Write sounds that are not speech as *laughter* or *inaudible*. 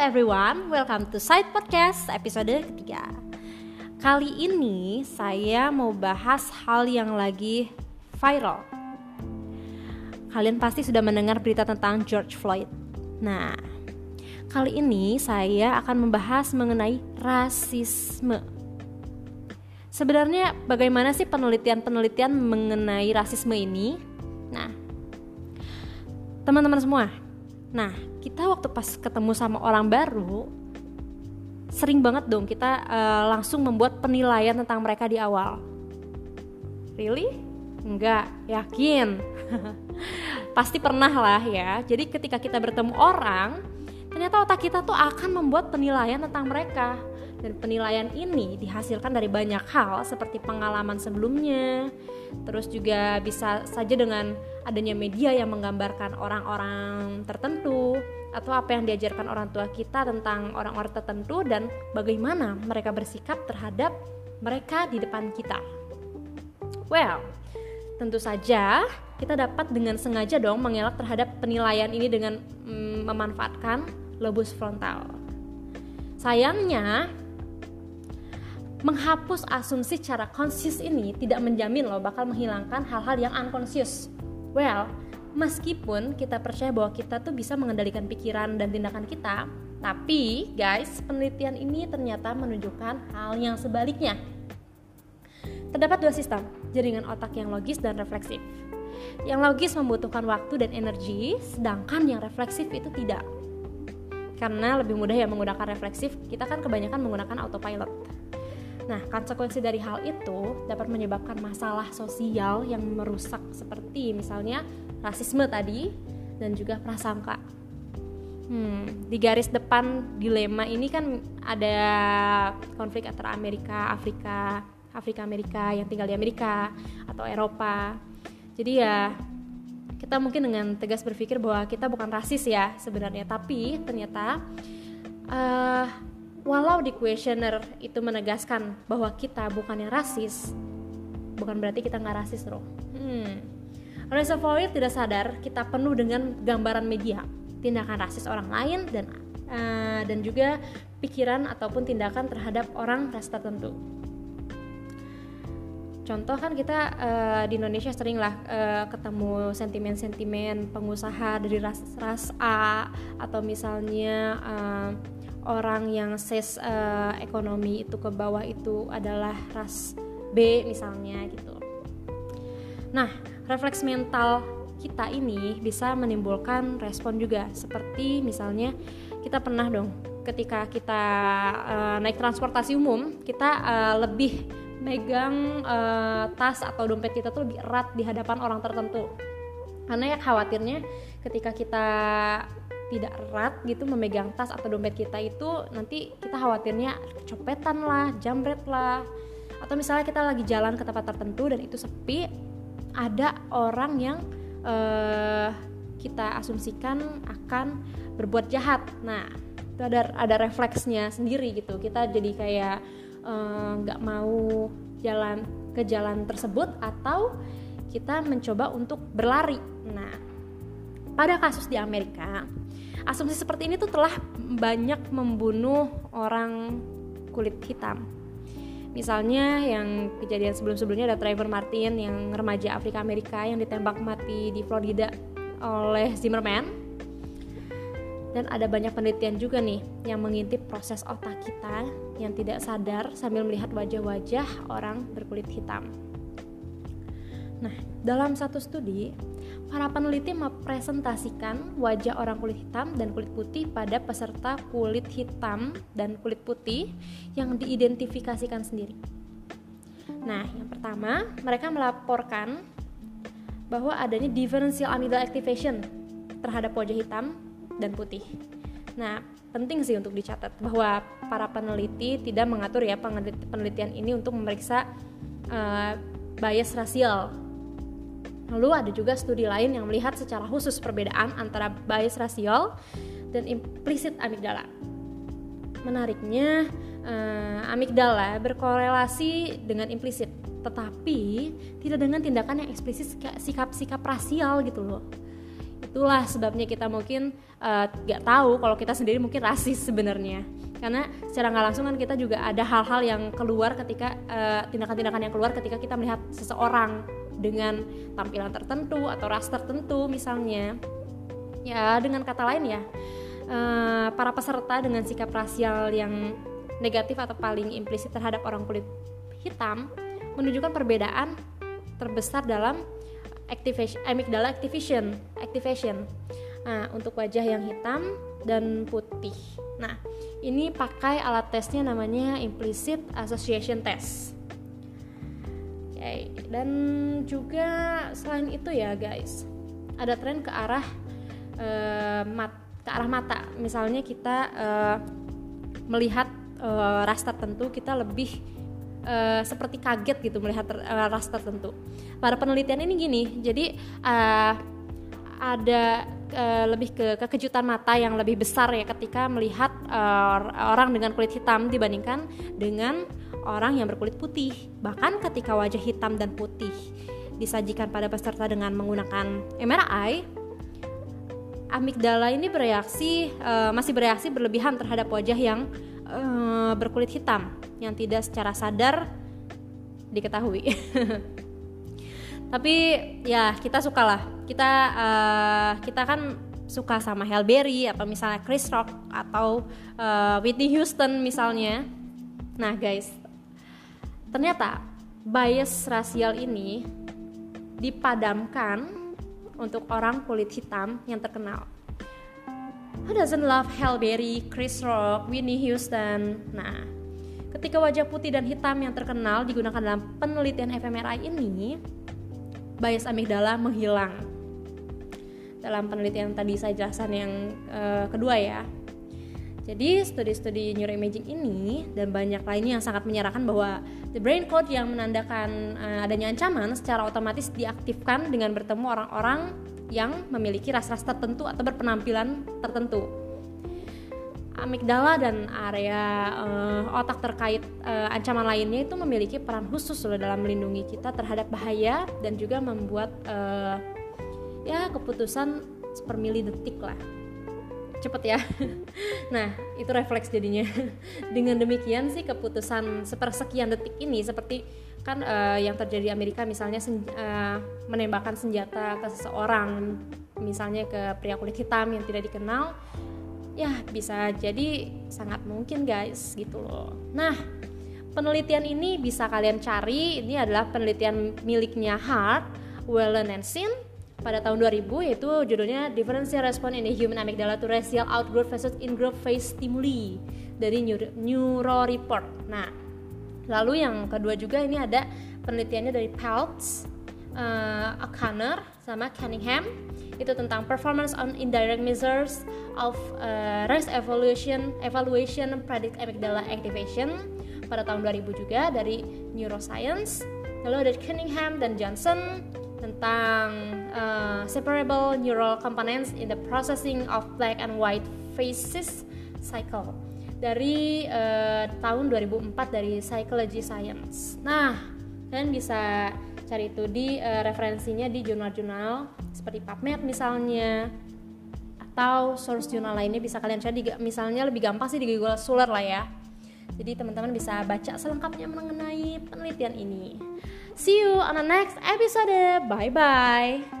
everyone, welcome to Side Podcast episode ketiga. Kali ini saya mau bahas hal yang lagi viral. Kalian pasti sudah mendengar berita tentang George Floyd. Nah, kali ini saya akan membahas mengenai rasisme. Sebenarnya bagaimana sih penelitian-penelitian mengenai rasisme ini? Nah, teman-teman semua, Nah, kita waktu pas ketemu sama orang baru, sering banget dong kita uh, langsung membuat penilaian tentang mereka di awal. Really? Enggak, yakin. *laughs* Pasti pernah lah ya. Jadi ketika kita bertemu orang, ternyata otak kita tuh akan membuat penilaian tentang mereka. Dan penilaian ini dihasilkan dari banyak hal seperti pengalaman sebelumnya, terus juga bisa saja dengan adanya media yang menggambarkan orang-orang tertentu atau apa yang diajarkan orang tua kita tentang orang-orang tertentu dan bagaimana mereka bersikap terhadap mereka di depan kita. Well, tentu saja kita dapat dengan sengaja dong mengelak terhadap penilaian ini dengan mm, memanfaatkan lobus frontal. Sayangnya, menghapus asumsi secara konsis ini tidak menjamin loh bakal menghilangkan hal-hal yang unconscious. Well, meskipun kita percaya bahwa kita tuh bisa mengendalikan pikiran dan tindakan kita, tapi guys, penelitian ini ternyata menunjukkan hal yang sebaliknya. Terdapat dua sistem, jaringan otak yang logis dan refleksif. Yang logis membutuhkan waktu dan energi, sedangkan yang refleksif itu tidak. Karena lebih mudah ya menggunakan refleksif, kita kan kebanyakan menggunakan autopilot. Nah, konsekuensi dari hal itu dapat menyebabkan masalah sosial yang merusak seperti misalnya rasisme tadi dan juga prasangka. Hmm, di garis depan dilema ini kan ada konflik antara Amerika, Afrika, Afrika Amerika yang tinggal di Amerika atau Eropa. Jadi ya kita mungkin dengan tegas berpikir bahwa kita bukan rasis ya sebenarnya, tapi ternyata uh, Walau di questioner itu menegaskan bahwa kita bukan yang rasis, bukan berarti kita nggak rasis loh. Hmm. Reservoir tidak sadar kita penuh dengan gambaran media, tindakan rasis orang lain dan uh, dan juga pikiran ataupun tindakan terhadap orang ras tertentu. Contoh kan kita uh, di Indonesia sering lah uh, ketemu sentimen-sentimen pengusaha dari ras ras A atau misalnya uh, orang yang ses uh, ekonomi itu ke bawah itu adalah ras B misalnya gitu. Nah, refleks mental kita ini bisa menimbulkan respon juga seperti misalnya kita pernah dong ketika kita uh, naik transportasi umum kita uh, lebih megang uh, tas atau dompet kita tuh lebih erat di hadapan orang tertentu karena ya khawatirnya ketika kita tidak erat gitu memegang tas atau dompet kita itu nanti kita khawatirnya kecopetan lah, jambret lah. Atau misalnya kita lagi jalan ke tempat tertentu dan itu sepi ada orang yang uh, kita asumsikan akan berbuat jahat. Nah itu ada ada refleksnya sendiri gitu. Kita jadi kayak eh, nggak uh, mau jalan ke jalan tersebut atau kita mencoba untuk berlari. Nah pada kasus di Amerika asumsi seperti ini tuh telah banyak membunuh orang kulit hitam misalnya yang kejadian sebelum-sebelumnya ada Trevor Martin yang remaja Afrika Amerika yang ditembak mati di Florida oleh Zimmerman dan ada banyak penelitian juga nih yang mengintip proses otak kita yang tidak sadar sambil melihat wajah-wajah orang berkulit hitam. Nah, dalam satu studi, para peneliti mempresentasikan wajah orang kulit hitam dan kulit putih pada peserta kulit hitam dan kulit putih yang diidentifikasikan sendiri. Nah, yang pertama, mereka melaporkan bahwa adanya differential amygdala activation terhadap wajah hitam dan putih. Nah, penting sih untuk dicatat bahwa para peneliti tidak mengatur ya penelitian ini untuk memeriksa uh, bias rasial Lalu ada juga studi lain yang melihat secara khusus perbedaan antara bias rasial dan implisit amigdala. Menariknya, eh, amigdala berkorelasi dengan implisit, tetapi tidak dengan tindakan yang eksplisit sikap-sikap rasial gitu loh. itulah sebabnya kita mungkin uh, gak tahu kalau kita sendiri mungkin rasis sebenarnya karena secara nggak langsung kan kita juga ada hal-hal yang keluar ketika tindakan tindakan-tindakan yang keluar ketika kita melihat seseorang dengan tampilan tertentu atau ras tertentu misalnya. Ya dengan kata lain ya uh, para peserta dengan sikap rasial yang negatif atau paling implisit terhadap orang kulit hitam menunjukkan perbedaan terbesar dalam activation amygdala activation activation. Nah untuk wajah yang hitam dan putih. Nah ini pakai alat tesnya namanya implicit association test okay. dan juga selain itu ya guys ada tren ke arah uh, mat ke arah mata misalnya kita uh, melihat uh, ras tertentu kita lebih uh, seperti kaget gitu melihat uh, ras tertentu pada penelitian ini gini jadi uh, ada uh, lebih ke kekejutan mata yang lebih besar ya ketika melihat uh, orang dengan kulit hitam dibandingkan dengan orang yang berkulit putih. Bahkan ketika wajah hitam dan putih disajikan pada peserta dengan menggunakan MRI, amigdala ini bereaksi uh, masih bereaksi berlebihan terhadap wajah yang uh, berkulit hitam yang tidak secara sadar diketahui. *laughs* tapi ya kita suka lah kita uh, kita kan suka sama Halle Berry atau misalnya Chris Rock atau uh, Whitney Houston misalnya nah guys ternyata bias rasial ini dipadamkan untuk orang kulit hitam yang terkenal Who doesn't love Halle Berry, Chris Rock, Whitney Houston? Nah, ketika wajah putih dan hitam yang terkenal digunakan dalam penelitian fMRI ini, bias amigdala menghilang. Dalam penelitian tadi saya jelaskan yang uh, kedua ya. Jadi studi-studi neuroimaging ini dan banyak lainnya yang sangat menyerahkan bahwa the brain code yang menandakan uh, adanya ancaman secara otomatis diaktifkan dengan bertemu orang-orang yang memiliki ras-ras tertentu atau berpenampilan tertentu amigdala dan area uh, otak terkait uh, ancaman lainnya itu memiliki peran khusus loh dalam melindungi kita terhadap bahaya dan juga membuat uh, ya keputusan sepermili detik lah. Cepet ya. *laughs* Nah itu refleks jadinya. *laughs* Dengan demikian sih keputusan sepersekian detik ini seperti kan uh, yang terjadi di Amerika misalnya sen, uh, menembakkan senjata ke seseorang misalnya ke pria kulit hitam yang tidak dikenal ya bisa jadi sangat mungkin guys gitu loh. Nah penelitian ini bisa kalian cari. Ini adalah penelitian miliknya Hart, Wellen and Sin pada tahun 2000 yaitu judulnya Differential Response in the Human Amygdala to Racial Outgrowth versus In-Growth Phase Stimuli dari Neuro, Report. Nah, lalu yang kedua juga ini ada penelitiannya dari Peltz, uh, O'Connor sama Cunningham itu tentang performance on indirect measures of uh, race evaluation evaluation predict amygdala activation pada tahun 2000 juga dari neuroscience lalu ada Cunningham dan Johnson tentang uh, separable neural components in the processing of black and white faces cycle dari uh, tahun 2004 dari Psychology Science. Nah, kalian bisa cari itu di uh, referensinya di jurnal-jurnal seperti PubMed misalnya atau source jurnal lainnya bisa kalian cari di, misalnya lebih gampang sih di Google Scholar lah ya. Jadi teman-teman bisa baca selengkapnya mengenai penelitian ini. See you on the next episode. Bye bye